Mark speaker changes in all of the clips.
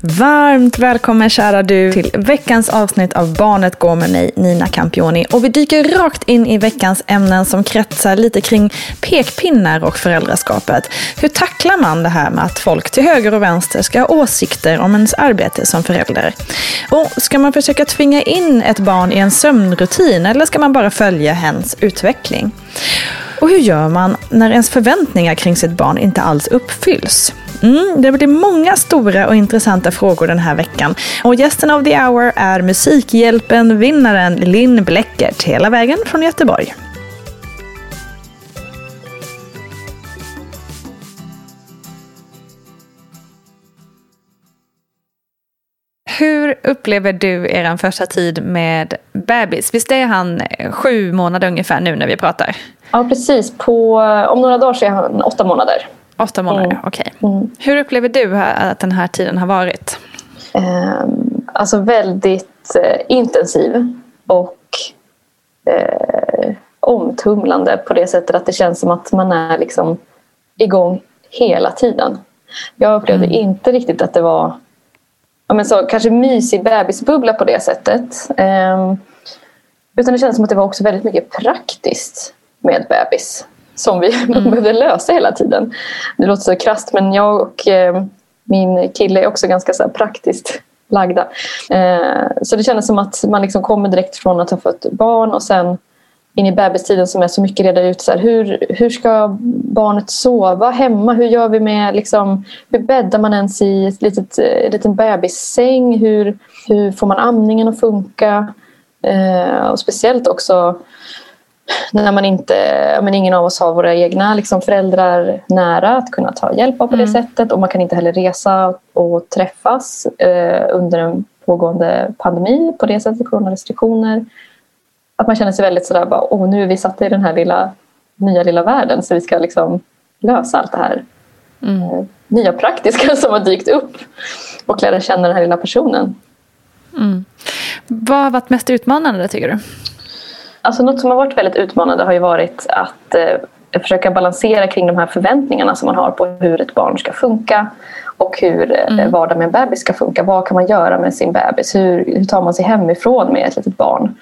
Speaker 1: Varmt välkommen kära du till veckans avsnitt av Barnet går med mig, Nina Campioni. Och vi dyker rakt in i veckans ämnen som kretsar lite kring pekpinnar och föräldraskapet. Hur tacklar man det här med att folk till höger och vänster ska ha åsikter om ens arbete som förälder? Och ska man försöka tvinga in ett barn i en sömnrutin eller ska man bara följa hens utveckling? Och hur gör man när ens förväntningar kring sitt barn inte alls uppfylls? Mm, det blir många stora och intressanta frågor den här veckan. Och gästen of the hour är Musikhjälpen-vinnaren Linn Bleckert, hela vägen från Göteborg. Hur upplever du er första tid med bebis? Visst är han sju månader ungefär nu när vi pratar?
Speaker 2: Ja, precis. På, om några dagar så är han åtta månader.
Speaker 1: Åtta månader, mm. okej. Okay. Mm. Hur upplever du att den här tiden har varit?
Speaker 2: Eh, alltså väldigt eh, intensiv och eh, omtumlande på det sättet att det känns som att man är liksom igång hela tiden. Jag upplevde mm. inte riktigt att det var ja, men så, kanske mysig bebisbubbla på det sättet. Eh, utan det kändes som att det var också väldigt mycket praktiskt med bebis som vi mm. behövde lösa hela tiden. Det låter så krasst men jag och eh, min kille är också ganska så praktiskt lagda. Eh, så det kändes som att man liksom kommer direkt från att ha fött barn och sen in i bebistiden som är så mycket reda ut. Så här, hur, hur ska barnet sova hemma? Hur gör vi med liksom, hur bäddar man ens i ett litet, en liten bebissäng? Hur, hur får man amningen att funka? Eh, och speciellt också när man inte, men ingen av oss har våra egna liksom, föräldrar nära att kunna ta hjälp av på det mm. sättet och man kan inte heller resa och träffas eh, under en pågående pandemi på det sättet, coronarestriktioner. Att man känner sig väldigt sådär, bara, oh, nu är vi satta i den här lilla, nya lilla världen så vi ska liksom lösa allt det här mm. eh, nya praktiska som har dykt upp och lära känna den här lilla personen.
Speaker 1: Mm. Vad har varit mest utmanande tycker du?
Speaker 2: Alltså något som har varit väldigt utmanande har ju varit att eh, försöka balansera kring de här förväntningarna som man har på hur ett barn ska funka och hur eh, mm. vardagen med en bebis ska funka. Vad kan man göra med sin bebis? Hur, hur tar man sig hemifrån med ett litet barn?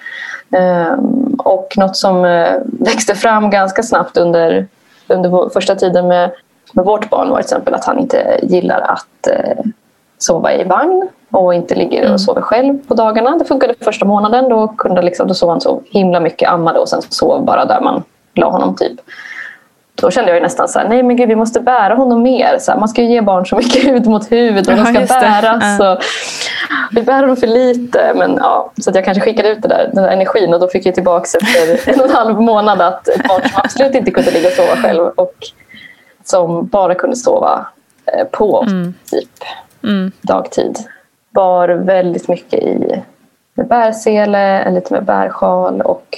Speaker 2: Um, och något som uh, växte fram ganska snabbt under, under första tiden med, med vårt barn var till exempel att han inte gillar att uh, sova i vagn och inte ligger och sover själv på dagarna. Det funkade första månaden. Då, kunde liksom, då sov han så himla mycket, ammade och sen sov bara där man la honom. typ. Då kände jag nästan så här, nej men gud vi måste bära honom mer. Så här, man ska ju ge barn så mycket hud mot huvud och de ska bäras. Och, vi bär honom för lite. Men, ja, så att jag kanske skickade ut det där, den där energin och då fick jag tillbaka efter en och en halv månad att ett barn som absolut inte kunde ligga och sova själv och som bara kunde sova eh, på typ dagtid bar väldigt mycket i med bärsele, lite med bärsjal och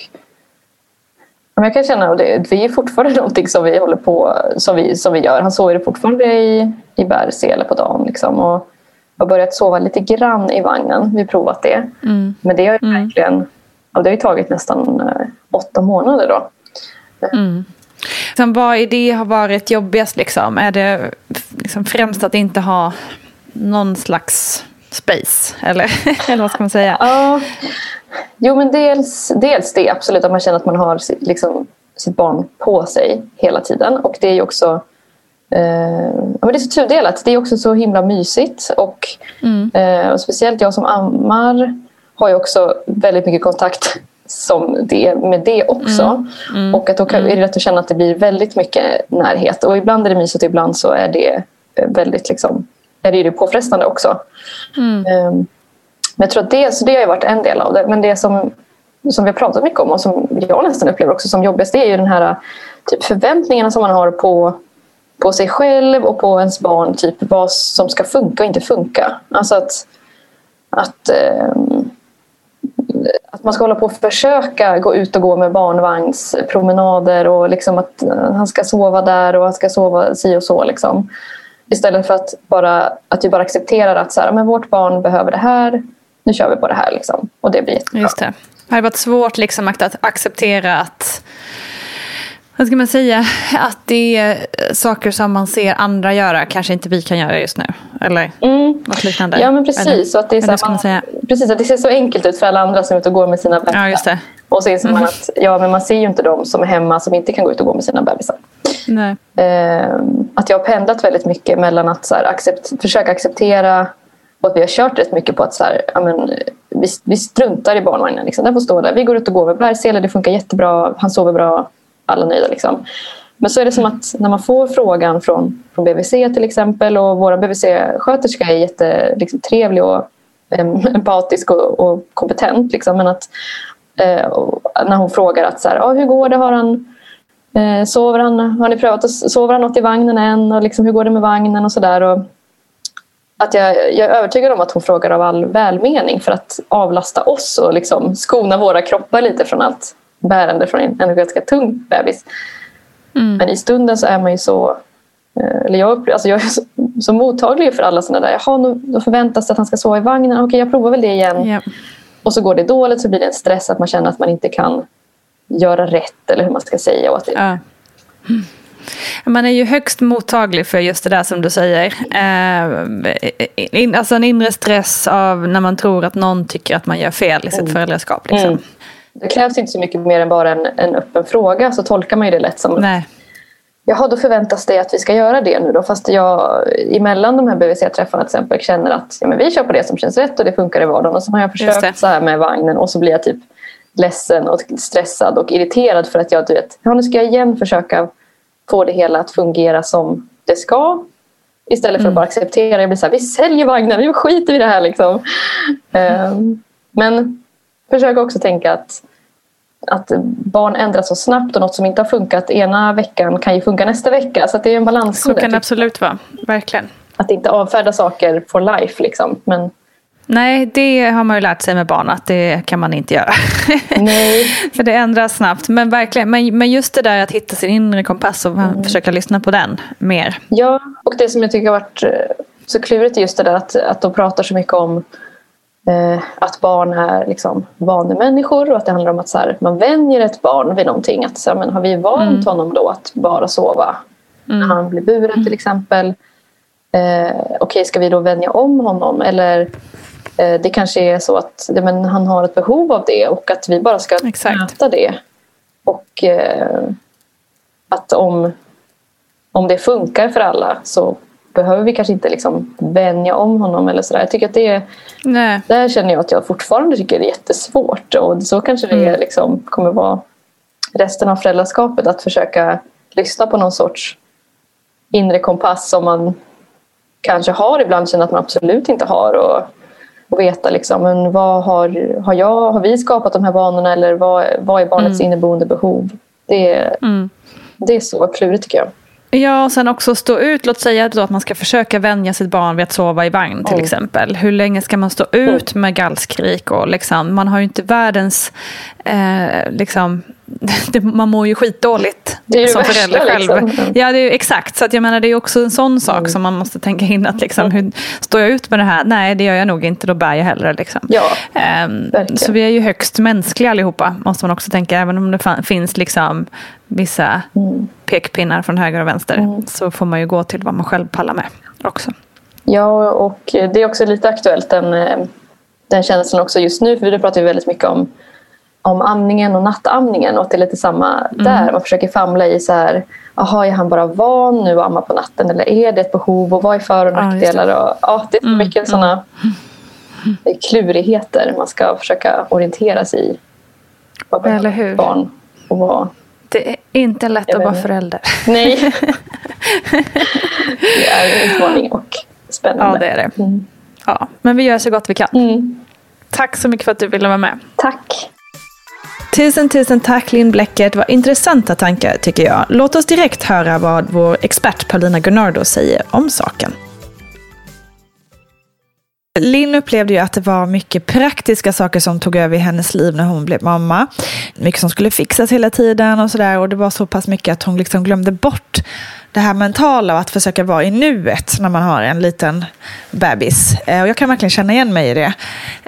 Speaker 2: men jag kan känna att det, det är fortfarande någonting som vi håller på som vi, som vi gör. Han sover fortfarande i, i bärsele på dagen. Liksom, och har börjat sova lite grann i vagnen. Vi har provat det. Men det har ju verkligen ja, det har ju tagit nästan eh, åtta månader. Då.
Speaker 1: Sen vad i det har varit jobbigast liksom? Är det liksom främst att inte ha någon slags space? Eller, eller vad ska man säga?
Speaker 2: Ja, jo men dels, dels det absolut att man känner att man har liksom, sitt barn på sig hela tiden. Och det är ju också eh, ja, men det är så tudelat. Det är också så himla mysigt. Och, eh, och speciellt jag som ammar har ju också väldigt mycket kontakt som det, med det också. Och att då kan, är det lätt att känna att det blir väldigt mycket närhet. Och ibland är det mysigt och ibland så är det eh, väldigt liksom, är det ju påfrestande också. Ehm, men jag tror att det, så det har varit en del av det. Men det som, som vi har pratat mycket om och som jag nästan upplever också som jobbigast det är ju den här typ förväntningarna som man har på, på sig själv och på ens barn. Typ vad som ska funka och inte funka. Alltså att, att, ehm, att man ska hålla på och försöka gå ut och gå med barnvagnspromenader och liksom att han ska sova där och han ska sova si och så. Liksom. Istället för att, bara, att vi bara accepterar att så här, men vårt barn behöver det här, nu kör vi på det här. Liksom. Och det blir jättebra.
Speaker 1: Just det. Det har varit svårt liksom att, acceptera att vad ska man säga? Att det är saker som man ser andra göra kanske inte vi kan göra just nu. Eller något liknande.
Speaker 2: Mm. Ja men precis.
Speaker 1: Eller,
Speaker 2: att det är så här,
Speaker 1: man
Speaker 2: man, precis, att det ser så enkelt ut för alla andra som är ute och går med sina bebisar.
Speaker 1: Ja, just det.
Speaker 2: Och så inser man att ja, men man ser ju inte de som är hemma som inte kan gå ut och gå med sina bebisar.
Speaker 1: Nej.
Speaker 2: Ehm, att jag har pendlat väldigt mycket mellan att så här, accept, försöka acceptera och att vi har kört rätt mycket på att så här, ja, men, vi, vi struntar i barnvagnen. Liksom. Den får stå där. Vi går ut och går med bärsele, det funkar jättebra, han sover bra, alla nöjda. Liksom. Men så är det som att när man får frågan från, från BVC till exempel och vår BVC-sköterska är jättetrevlig liksom, och em, empatisk och, och kompetent. Liksom. Men att när hon frågar att så här, ah, hur går det, har han Eh, sover han, har ni prövat att sover han något i vagnen än? Och liksom, hur går det med vagnen och sådär. Att jag, jag är övertygad om att hon frågar av all välmening för att avlasta oss och liksom skona våra kroppar lite från allt bärande från en, en ganska tung bebis. Men i stunden så är man ju så eh, eller jag, alltså jag är så, så mottaglig för alla sådana där. Jaha, nu, då förväntas det att han ska sova i vagnen. Okej, jag provar väl det igen.
Speaker 1: Ja.
Speaker 2: Och så går det dåligt så blir det en stress att man känner att man inte kan göra rätt eller hur man ska säga. Och
Speaker 1: Ja. Man är ju högst mottaglig för just det där som du säger. Eh, alltså en inre stress av när man tror att någon tycker att man gör fel i sitt föräldraskap. Liksom.
Speaker 2: Mm. Det krävs inte så mycket mer än bara en, en öppen fråga så tolkar man ju det lätt som
Speaker 1: Nej.
Speaker 2: Jaha, då förväntas det att vi ska göra det nu då. Fast jag emellan de här BVC-träffarna till exempel känner att ja, men vi kör på det som känns rätt och det funkar i vardagen. Och så har jag försökt så här med vagnen och så blir jag typ ledsen och stressad och irriterad för att jag du vet, ja, nu ska jag igen försöka få det hela att fungera som det ska. Istället för
Speaker 1: Mm.
Speaker 2: att bara acceptera. Jag blir så här, vi säljer vagnen, nu skiter vi i det här. Liksom. Ehm, men försök också tänka att, att barn ändras så snabbt och något som inte har funkat ena veckan kan ju funka nästa vecka. Så det är en balans.
Speaker 1: Så kan det
Speaker 2: typ.
Speaker 1: absolut vara. Verkligen.
Speaker 2: Att inte avfärda saker for life. Liksom. Men
Speaker 1: Nej, det har man ju lärt sig med barn att det kan man inte göra.
Speaker 2: nej,
Speaker 1: För det ändras snabbt. Men verkligen, men, men just det där att hitta sin inre kompass och försöka lyssna på den mer.
Speaker 2: Ja, och det som jag tycker har varit eh, så klurigt är just det där att, att de pratar så mycket om eh, att barn är liksom vanemänniskor och att det handlar om att så här, man vänjer ett barn vid någonting. Att, så här, men har vi vant honom då att bara sova när han blir buren till exempel? Eh, Okej, ska vi då vänja om honom? Eller eh, det kanske är så att ja, men han har ett behov av det och att vi bara ska möta det. Och eh, att om, om det funkar för alla så behöver vi kanske inte liksom vänja om honom eller sådär. Jag tycker att det
Speaker 1: Nej.
Speaker 2: där känner jag att jag fortfarande tycker det är jättesvårt och så kanske det
Speaker 1: Mm.
Speaker 2: liksom kommer vara resten av föräldraskapet att försöka lyssna på någon sorts inre kompass som man kanske har ibland känner att man absolut inte har och, och veta liksom, men vad har, har, jag, har vi skapat de här vanorna eller vad, vad är barnets inneboende behov? Det, är- det är så klurigt tycker jag.
Speaker 1: Ja, och sen också stå ut. Låt säga då att man ska försöka vänja sitt barn vid att sova i vagn till
Speaker 2: Mm.
Speaker 1: exempel. Hur länge ska man stå ut med gallskrik? Och liksom, man har ju inte världens... Eh, liksom, det, man mår ju skitdåligt
Speaker 2: Det är
Speaker 1: som
Speaker 2: värsta,
Speaker 1: förälder själv.
Speaker 2: liksom. Mm.
Speaker 1: Ja, det är ju exakt. Så att jag menar, det är också en sån sak som man måste tänka in. att liksom, hur, Står jag ut med det här? Nej, det gör jag nog inte. Då bär jag hellre. Liksom.
Speaker 2: Ja, verkligen.
Speaker 1: så vi är ju högst mänskliga allihopa, måste man också tänka. Även om det finns liksom vissa
Speaker 2: Mm.
Speaker 1: pekpinnar från höger och vänster så får man ju gå till vad man själv pallar med också.
Speaker 2: Ja, och det är också lite aktuellt den, den känslan också just nu. För vi pratar ju väldigt mycket om, om amningen och nattamningen och att det är lite samma där. Man försöker famla i så här, jaha, är han bara van nu att amma på natten eller är det ett behov och vad är för och
Speaker 1: Ja, just
Speaker 2: nackdelar? Och, ja, det är så mycket sådana klurigheter man ska försöka orientera sig i. Vad behöver barn och vad...
Speaker 1: Det är inte lätt
Speaker 2: Jag
Speaker 1: att vara
Speaker 2: inte.
Speaker 1: förälder.
Speaker 2: Nej. det är en utmaning och spännande.
Speaker 1: Ja, det är det.
Speaker 2: Mm.
Speaker 1: Ja, men vi gör så gott vi kan.
Speaker 2: Mm.
Speaker 1: Tack så mycket för att du ville vara med.
Speaker 2: Tack.
Speaker 1: Tusen, tusen tack Linn Bläcket. Vad intressanta tankar tycker jag. Låt oss direkt höra vad vår expert Paulina Gunnardo säger om saken. Linn upplevde ju att det var mycket praktiska saker som tog över i hennes liv när hon blev mamma. Mycket som skulle fixas hela tiden och sådär. Och det var så pass mycket att hon liksom glömde bort det här mentala och att försöka vara i nuet när man har en liten bebis. Eh, Och jag kan verkligen känna igen mig i det.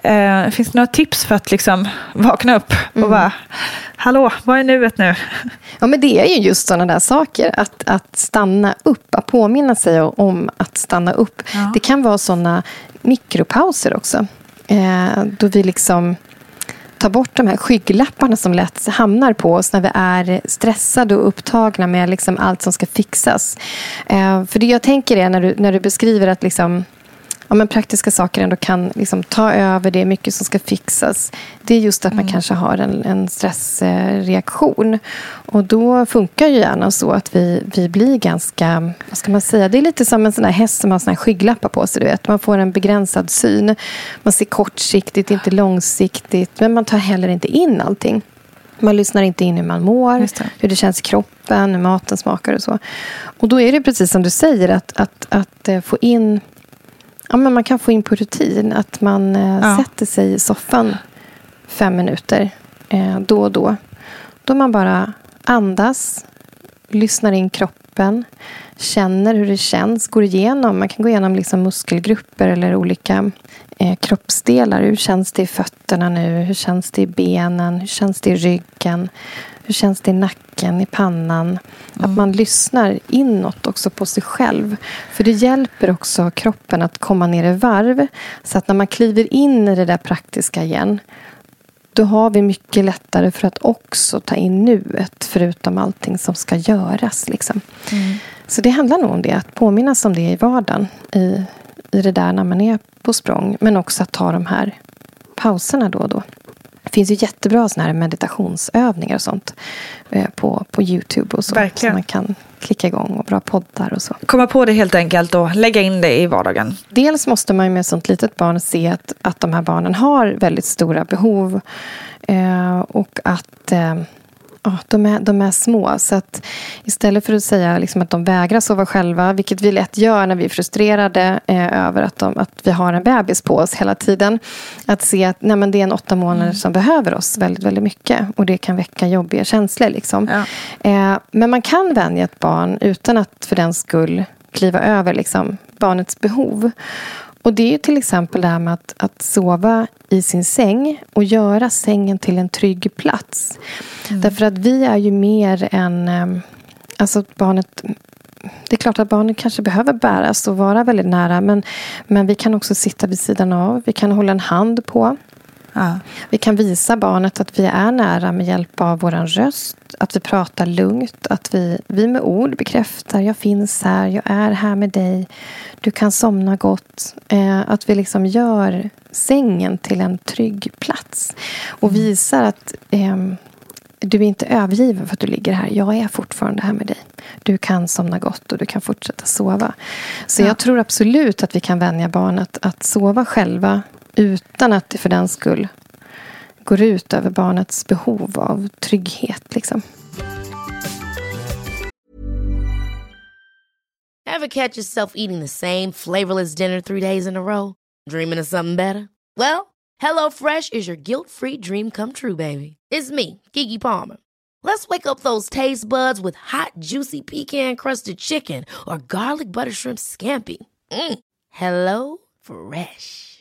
Speaker 1: Eh, Finns det några tips för att liksom vakna upp och bara, hallå, vad är nuet nu?
Speaker 3: Ja, men det är ju just sådana där saker. Att, att stanna upp, att påminna sig om att stanna upp. Det kan vara sådana mikropauser också. Eh, då vi liksom tar bort de här skygglapparna som lätt hamnar på oss när vi är stressade och upptagna med liksom allt som ska fixas. Eh, för det jag tänker är när du, när du beskriver att liksom ja, men praktiska saker ändå kan liksom ta över. Det är mycket som ska fixas. Det är just att man kanske har en, en stressreaktion. Och då funkar ju gärna så att vi, vi blir ganska... Vad ska man säga? Det är lite som en sån här häst som har såna här skygglappar på sig. Du vet. Man får en begränsad syn. Man ser kortsiktigt, inte långsiktigt. Men man tar heller inte in allting. Man lyssnar inte in hur man mår,
Speaker 1: det.
Speaker 3: hur det känns i kroppen, hur maten smakar och så. Och då är det precis som du säger, att, att, att eh, få in Ja, men man kan få in på rutin att man eh,
Speaker 1: Ja.
Speaker 3: sätter sig i soffan fem minuter eh, då och då. Då man bara andas, lyssnar in kroppen, känner hur det känns, går igenom. Man kan gå igenom liksom muskelgrupper eller olika eh, kroppsdelar. Hur känns det i fötterna nu? Hur känns det i benen? Hur känns det i ryggen? Hur känns det i nacken, i pannan? Att man lyssnar inåt också på sig själv. För det hjälper också kroppen att komma ner i varv. Så att när man kliver in i det där praktiska igen då har vi mycket lättare för att också ta in nuet förutom allting som ska göras. Liksom. Så det handlar nog om det, att påminnas om det i vardagen. I, I det där när man är på språng. Men också att ta de här pauserna då och då. Det finns ju jättebra såna här meditationsövningar och sånt eh, på, på Youtube och så.
Speaker 1: Verkligen.
Speaker 3: Som man kan klicka igång och bra poddar och så.
Speaker 1: Komma på det helt enkelt och lägga in det i vardagen.
Speaker 3: Dels måste man med ett sånt litet barn se att, att de här barnen har väldigt stora behov. Eh, och att eh, ja, de, är, de är små. Så att istället för att säga liksom att de vägrar sova själva, vilket vi lätt gör när vi är frustrerade eh, över att, de, att vi har en bebis på oss hela tiden. Att se att nej, men det är en åtta månader som behöver oss väldigt, väldigt mycket. Och det kan väcka jobbiga känslor. Liksom.
Speaker 1: Ja.
Speaker 3: Eh, men man kan vänja ett barn utan att för den skull kliva över liksom, barnets behov. Och det är ju till exempel det här med att, att sova i sin säng och göra sängen till en trygg plats. Därför att vi är ju mer än... eh, Alltså barnet... Det är klart att barnet kanske behöver bäras och vara väldigt nära. Men, men vi kan också sitta vid sidan av. Vi kan hålla en hand på.
Speaker 4: Ja.
Speaker 3: Vi kan visa barnet att vi är nära med hjälp av vår röst. Att vi pratar lugnt. Att vi, vi med ord bekräftar. Jag finns här. Jag är här med dig. Du kan somna gott. Eh, att vi liksom gör sängen till en trygg plats. Och visar att eh, du är inte övergiven för att du ligger här. Jag är fortfarande här med dig. Du kan somna gott och du kan fortsätta sova. Så
Speaker 4: Ja.
Speaker 3: jag tror absolut att vi kan vänja barnet att sova själva utan att det för den skull går ut över barnets behov av trygghet. Liksom.
Speaker 5: Ever catch yourself eating the same flavorless dinner three days in a row? Dreaming of something better? Well, hello fresh is your guilt-free dream come true, baby. It's me, Gigi Palmer. Let's wake up those taste buds with hot, juicy pecan-crusted chicken or garlic butter shrimp scampi. Mm. Hello Fresh.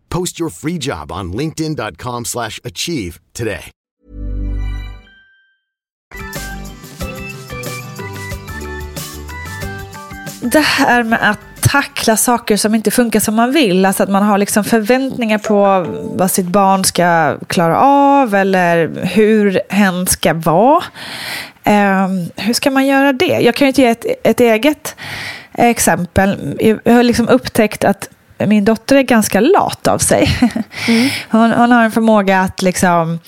Speaker 6: Post your free job on linkedin.com slash achieve today.
Speaker 4: Det här med att tackla saker som inte funkar som man vill. Alltså att man har liksom förväntningar på vad sitt barn ska klara av eller hur hen ska vara. Um, hur ska man göra det? Jag kan ju inte ge ett, ett eget exempel. Jag har liksom upptäckt att min dotter är ganska lat av sig. Hon, hon har en förmåga att liksom,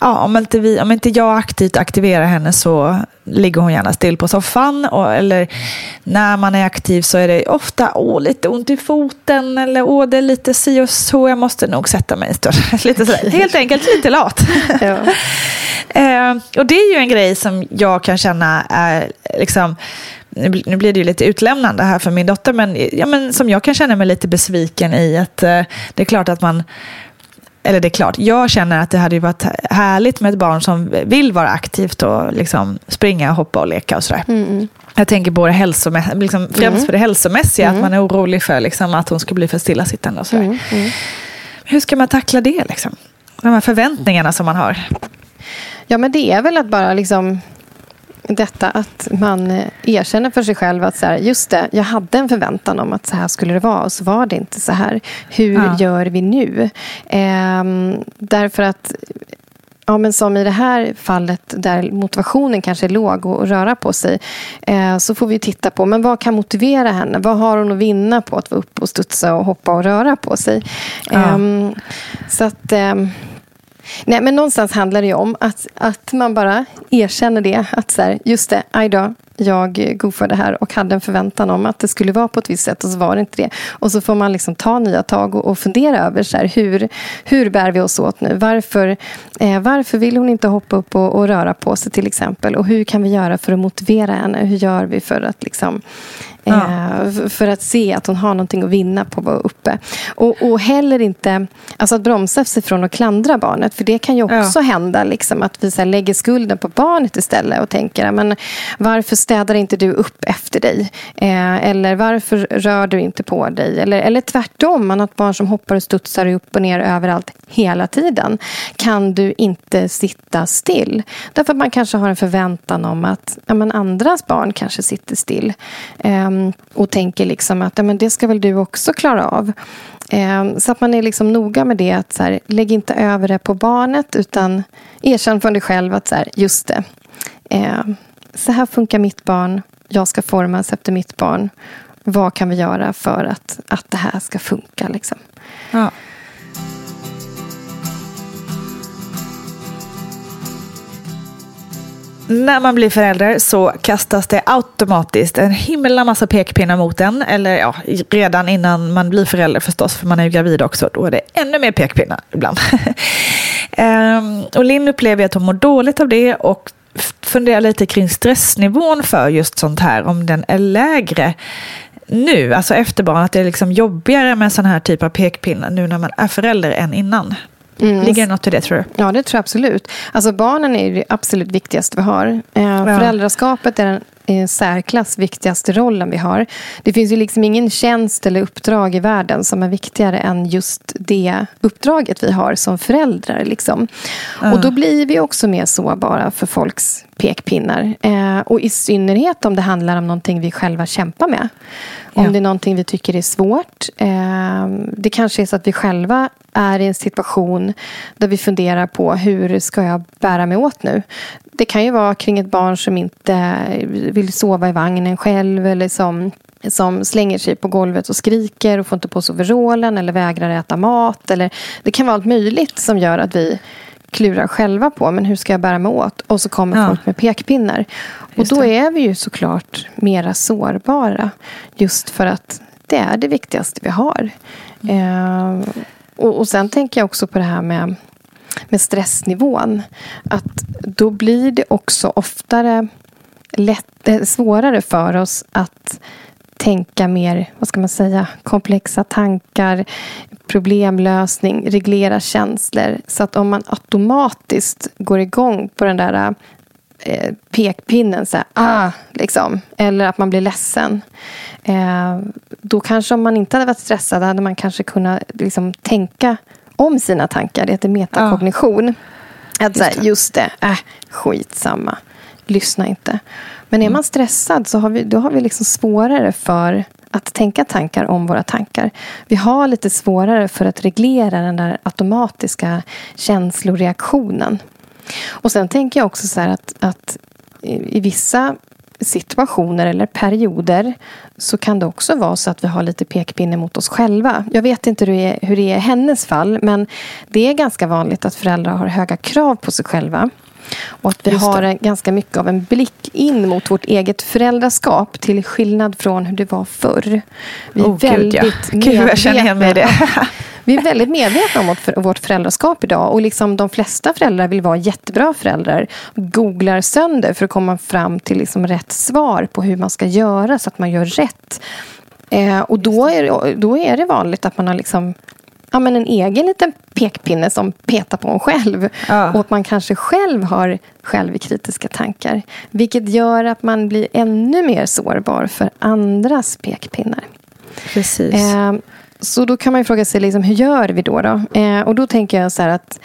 Speaker 4: ja, om, inte vi, om inte jag aktivt aktiverar henne så ligger hon gärna still på soffan. Och, eller när man är aktiv så är det ofta åh, lite ont i foten eller åh, det är lite si och så, jag måste nog sätta mig. lite sådär. Helt enkelt lite lat.
Speaker 3: Ja.
Speaker 4: Eh, och det är ju en grej som jag kan känna är liksom nu bl- nu blir det ju lite utlämnande här för min dotter, men, ja, men som jag kan känna mig lite besviken i att eh, det är klart att man eller det är klart, jag känner att det hade varit härligt med ett barn som vill vara aktivt och liksom springa, hoppa och leka och sådär. Jag tänker på det hälsomässiga, liksom främst för det hälsomässiga, att man är orolig för liksom, att hon ska bli för stillasittande och sådär. Hur ska man tackla det? Liksom? De här förväntningarna som man har.
Speaker 3: Ja, men det är väl att bara liksom detta att man eh, erkänner för sig själv att så här, just det, jag hade en förväntan om att så här skulle det vara och så var det inte så här. Hur
Speaker 4: Ja.
Speaker 3: gör vi nu? Ehm, därför att Ja, men som i det här fallet där motivationen kanske är låg och, och röra på sig. Eh, så får vi titta på men vad kan motivera henne. Vad har hon att vinna på att vara uppe och studsa och hoppa och röra på sig.
Speaker 4: Ja.
Speaker 3: Ehm, så att... ehm, Nej, men någonstans handlar det ju om att, att man bara erkänner det. Att så här, just det, aj då, jag goofade här och hade en förväntan om att det skulle vara på ett visst sätt och så var det inte det. Och så får man liksom ta nya tag och, och fundera över så här, hur, hur bär vi oss åt nu? Varför, eh, varför vill hon inte hoppa upp och, och, röra på sig till exempel? Och hur kan vi göra för att motivera henne? Hur gör vi för att liksom Ja. Eh, för att se att hon har någonting att vinna på att vara uppe. Och, och heller inte alltså att bromsa sig från att klandra barnet. För det kan ju också ja. hända liksom, att vi så lägger skulden på barnet istället och tänker men varför städar inte du upp efter dig? Eh, eller varför rör du inte på dig? Eller, eller tvärtom, man har ett barn som hoppar och studsar upp och ner överallt hela tiden. Kan du inte sitta still? Därför att man kanske har en förväntan om att ja, men andras barn kanske sitter still. Eh, och tänker liksom att ja, men det ska väl du också klara av. Ehm, så att man är liksom noga med det. att så här, Lägg inte över det på barnet utan erkänn från dig själv att så här, just det. Ehm, så här funkar mitt barn. Jag ska formas efter mitt barn. Vad kan vi göra för att, att det här ska funka? Liksom? Ja.
Speaker 1: När man blir förälder så kastas det automatiskt en himla massa pekpinnar mot en. Eller ja, redan innan man blir förälder förstås, för man är ju gravid också. Då är det ännu mer pekpinnar ibland. Ehm, och Linn upplever att hon mår dåligt av det och fundera lite kring stressnivån för just sånt här, om den är lägre nu, alltså efter barn, att det är liksom jobbigare med sån här typ av pekpinnar nu när man är förälder än innan. Mm. Ligger det något i det tror du?
Speaker 3: Ja, det tror jag absolut. Alltså barnen är det absolut viktigaste vi har. Eh, ja. Föräldraskapet är den i särklass viktigaste rollen vi har. Det finns ju liksom ingen tjänst eller uppdrag i världen som är viktigare än just det uppdraget vi har som föräldrar. Liksom. Mm. Och då blir vi också mer sårbara för folks pekpinnar. Eh, och i synnerhet om det handlar om någonting vi själva kämpar med. Om ja. det är någonting vi tycker är svårt. Eh, det kanske är så att vi själva är i en situation där vi funderar på hur ska jag bära mig åt nu? Det kan ju vara kring ett barn som inte vill sova i vagnen själv eller som som slänger sig på golvet och skriker och får inte på sig overallen eller vägrar äta mat. Eller, det kan vara allt möjligt som gör att vi klurar själva på men hur ska jag bära mig åt? Och så kommer ja. folk med pekpinnar. och då är vi ju såklart mera sårbara. Just för att det är det viktigaste vi har. Mm. Eh, och, och sen tänker jag också på det här med, med stressnivån. Att då blir det också oftare lätt, eh, svårare för oss att tänka mer, vad ska man säga, komplexa tankar, problemlösning, reglera känslor. Så att om man automatiskt går igång på den där eh, eh, pekpinnen, så här, ah, liksom, eller att man blir ledsen. Eh, då kanske om man inte hade varit stressad hade man kanske kunnat liksom, tänka om sina tankar. Det heter metakognition. Ja. Att just det, just det äh, skitsamma. Lyssna inte. Men är mm. man stressad så har vi, då har vi liksom svårare för att tänka tankar om våra tankar. Vi har lite svårare för att reglera den där automatiska känsloreaktionen. Och sen tänker jag också så att, att i vissa situationer eller perioder så kan det också vara så att vi har lite pekpinne mot oss själva. Jag vet inte hur det är, hur det är i hennes fall men det är ganska vanligt att föräldrar har höga krav på sig själva. Och att vi har ganska mycket av en blick in mot vårt eget föräldraskap till skillnad från hur det var förr. Vi är oh, väldigt Gud, ja. Gud, jag känner igen mig det. Vi är väldigt medvetna om vårt föräldraskap idag. Och liksom de flesta föräldrar vill vara jättebra föräldrar. Googlar sönder för att komma fram till liksom rätt svar på hur man ska göra så att man gör rätt. Eh, och då är, det, då är det vanligt att man har liksom ja, men en egen liten pekpinne som petar på en själv. Ja. Och att man kanske själv har självkritiska tankar. Vilket gör att man blir ännu mer sårbar för andras pekpinnar.
Speaker 1: Precis. Eh,
Speaker 3: så då kan man fråga sig, liksom, hur gör vi då? då? Eh, och då tänker jag så här att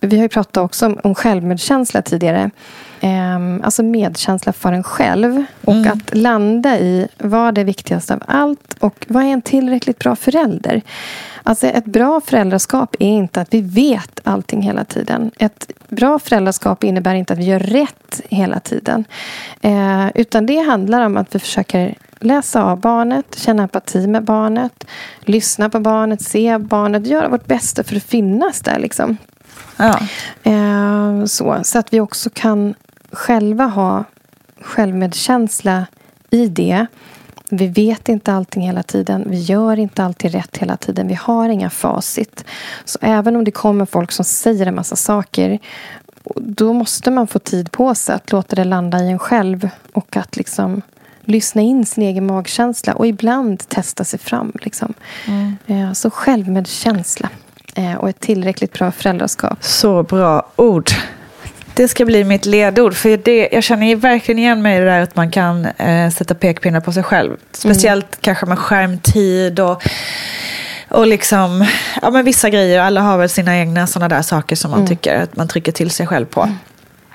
Speaker 3: vi har ju pratat också om, om självmedkänsla tidigare. Eh, alltså medkänsla för en själv. Och mm. att landa i vad är viktigast av allt och vad är en tillräckligt bra förälder? Alltså ett bra föräldraskap är inte att vi vet allting hela tiden. Ett bra föräldraskap innebär inte att vi gör rätt hela tiden. Eh, utan det handlar om att vi försöker läsa av barnet, känna empati med barnet, lyssna på barnet, se barnet, göra vårt bästa för att finnas där. Liksom. Ja. Eh, så, så att vi också kan själva ha självmedkänsla i det. Vi vet inte allting hela tiden. Vi gör inte alltid rätt hela tiden. Vi har inga facit. Så även om det kommer folk som säger en massa saker då måste man få tid på sig att låta det landa i en själv och att liksom lyssna in sin egen magkänsla och ibland testa sig fram. Liksom. Mm. Eh, så självmedkänsla eh, och ett tillräckligt bra föräldraskap.
Speaker 1: Så bra ord. Det ska bli mitt ledord. För det, jag känner verkligen igen mig i det där att man kan eh, sätta pekpinnar på sig själv. Speciellt mm. kanske med skärmtid och, och liksom, ja, men vissa grejer. Alla har väl sina egna sådana där saker som man mm. tycker att man trycker till sig själv på.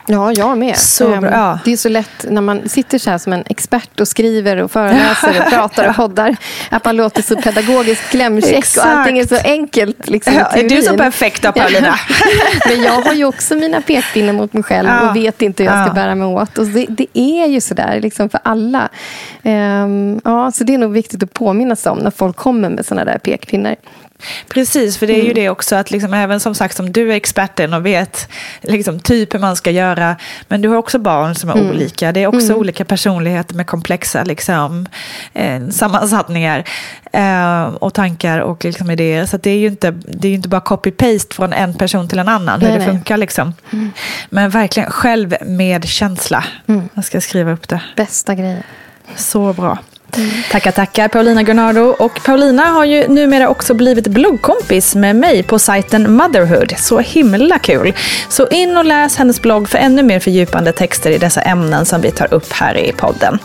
Speaker 3: Ja, jag med.
Speaker 1: Så bra. Ehm,
Speaker 3: det är så lätt när man sitter så här som en expert och skriver och föreläser och pratar och poddar. Att man låter så pedagogiskt klämkäck och allting är så enkelt. Liksom,
Speaker 1: ja, är du så perfekt då, Paulina?
Speaker 3: Men jag har ju också mina pekpinnar mot mig själv ja. och vet inte hur jag ska bära mig åt. Och det, det är ju så där liksom för alla. Um, ja, så det är nog viktigt att påminna sig om när folk kommer med sådana där pekpinnar.
Speaker 1: Precis, för det är ju mm. det också att liksom, även som sagt som du är experten och vet liksom, typ hur man ska göra, men du har också barn som är mm. olika. Det är också mm. olika personligheter med komplexa liksom, eh, sammansättningar eh, och tankar och liksom, idéer. Så det är ju inte, det är inte bara copy-paste från en person till en annan, hur nej, det funkar. Liksom. Mm. Men verkligen själv med känsla. Mm. Jag ska skriva upp det.
Speaker 3: Bästa grejen.
Speaker 1: Så bra. Tackar, tackar Paulina Gunnardo. Och Paulina har ju numera också blivit bloggkompis med mig på sajten Motherhood. Så himla kul. Så in och läs hennes blogg för ännu mer fördjupande texter i dessa ämnen som vi tar upp här i podden.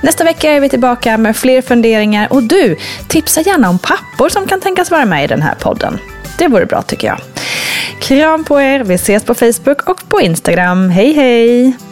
Speaker 1: Nästa vecka är vi tillbaka med fler funderingar och du, tipsa gärna om pappor som kan tänkas vara med i den här podden. Det vore bra tycker jag. Kram på er, vi ses på Facebook och på Instagram. Hej hej!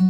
Speaker 5: Mm-hmm.